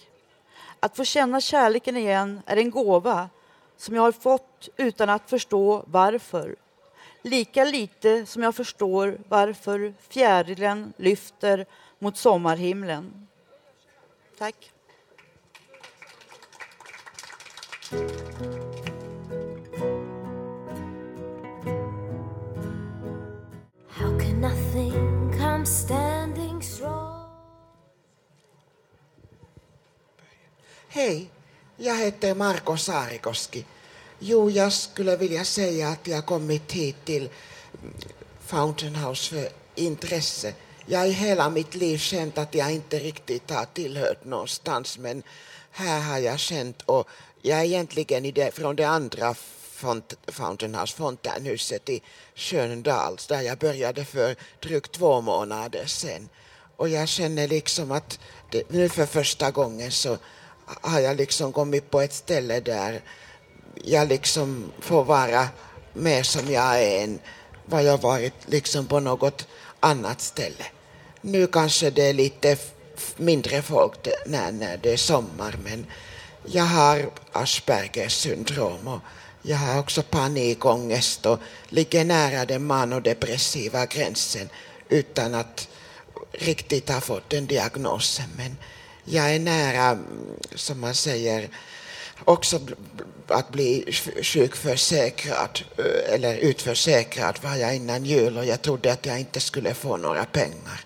Att få känna kärleken igen är en gåva som jag har fått utan att förstå varför. Lika lite som jag förstår varför fjärilen lyfter mot sommarhimlen. Tack.
How can nothing come standing strong?
Hej, jag heter Marko Saarikoski. Jo, jag skulle vilja säga att jag kommit hit till Fountain House för intresse. Jag har i hela mitt liv känt att jag inte riktigt har tillhört någonstans men här har jag känt och jag är egentligen i det, från det andra font, Fountain House, fontänhuset i Sköndals där jag började för drygt två månader sedan. Och jag känner liksom att det, nu för första gången så har jag liksom kommit på ett ställe där jag liksom får vara mer som jag är än vad jag varit liksom på något annat ställe. Nu kanske det är lite mindre folk när, när det är sommar men jag har Aspergers syndrom och jag har också panikångest och ligger nära den manodepressiva gränsen utan att riktigt ha fått den diagnosen. Men jag är nära, som man säger, också att bli sjukförsäkrad eh, eller utförsäkrad var jag innan jul och jag trodde att jag inte skulle få några pengar.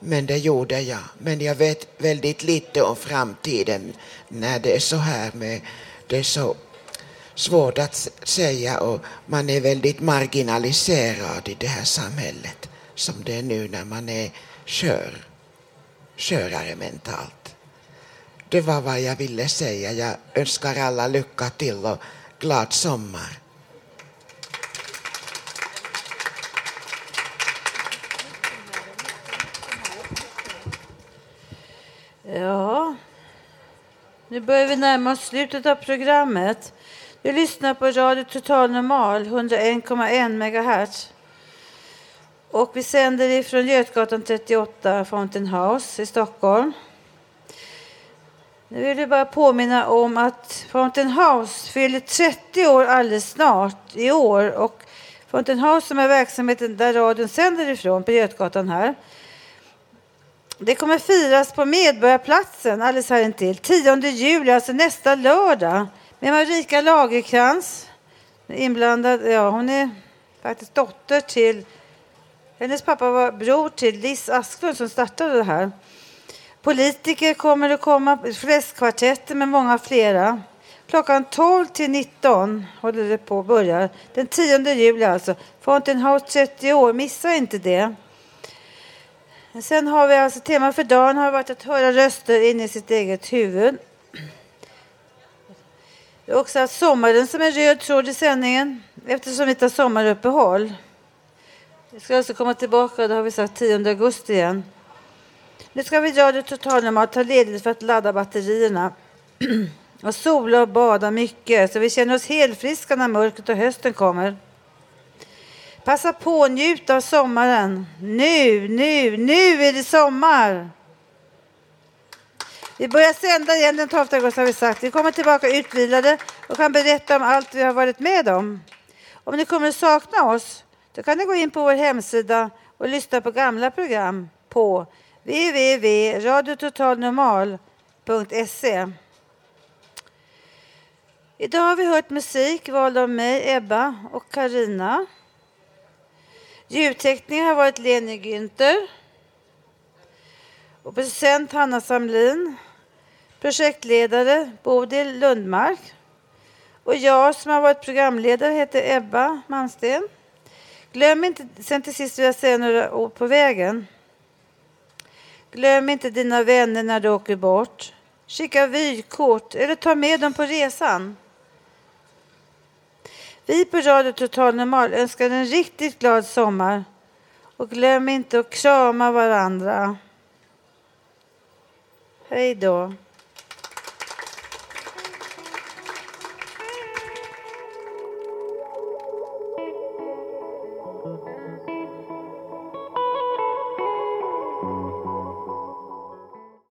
Men det gjorde jag. Men jag vet väldigt lite om framtiden när det är så här med, det är så svårt att säga och man är väldigt marginaliserad i det här samhället som det är nu när man är kör, skörare mentalt. Det var vad jag ville säga. Jag önskar alla lycka till och glad sommar.
Ja, nu börjar vi närma oss slutet av programmet. Du lyssnar på Radio Total Normal, 101,1 MHz. Och vi sänder ifrån Götgatan 38, Fountain House i Stockholm. Nu vill jag bara påminna om att Fountain House fyller 30 år alldeles snart i år. Och Fountain House som är verksamheten där radion sänder ifrån på Götgatan här. Det kommer firas på Medborgarplatsen alldeles här intill. 10 juli, alltså nästa lördag. Med Marika Lagerkrans inblandad. Ja, hon är faktiskt dotter till... Hennes pappa var bror till Liz Asklund som startade det här. Politiker kommer att komma, fläskkvartetter med många flera. Klockan 12 till 19 håller det på att börja. Den 10 juli alltså. Fountain House 30 år, missa inte det. Sen har vi alltså tema för dagen har varit att höra röster in i sitt eget huvud. Det är också sommaren som en röd tråd i sändningen eftersom vi tar sommaruppehåll. Vi ska alltså komma tillbaka, det har vi sagt 10 augusti igen. Nu ska vi Radio Total att ta ledigt för att ladda batterierna. och sola och bada mycket så vi känner oss helfriska när mörkret och hösten kommer. Passa på att njuta av sommaren. Nu, nu, nu är det sommar! Vi börjar sända igen den 12 augusti har vi sagt. Vi kommer tillbaka utvilade och kan berätta om allt vi har varit med om. Om ni kommer att sakna oss, då kan ni gå in på vår hemsida och lyssna på gamla program på www.radiototalnormal.se. Idag har vi hört musik vald av mig, Ebba och Karina. Ljudtekniker har varit Leni Günther. Och producent Hanna Samlin. Projektledare Bodil Lundmark. Och jag som har varit programledare heter Ebba Mansten. Glöm inte, sen till sist vill jag säga några ord på vägen. Glöm inte dina vänner när du åker bort. Skicka vykort eller ta med dem på resan. Vi på Radio Total Normal önskar en riktigt glad sommar. Och glöm inte att krama varandra. Hej då.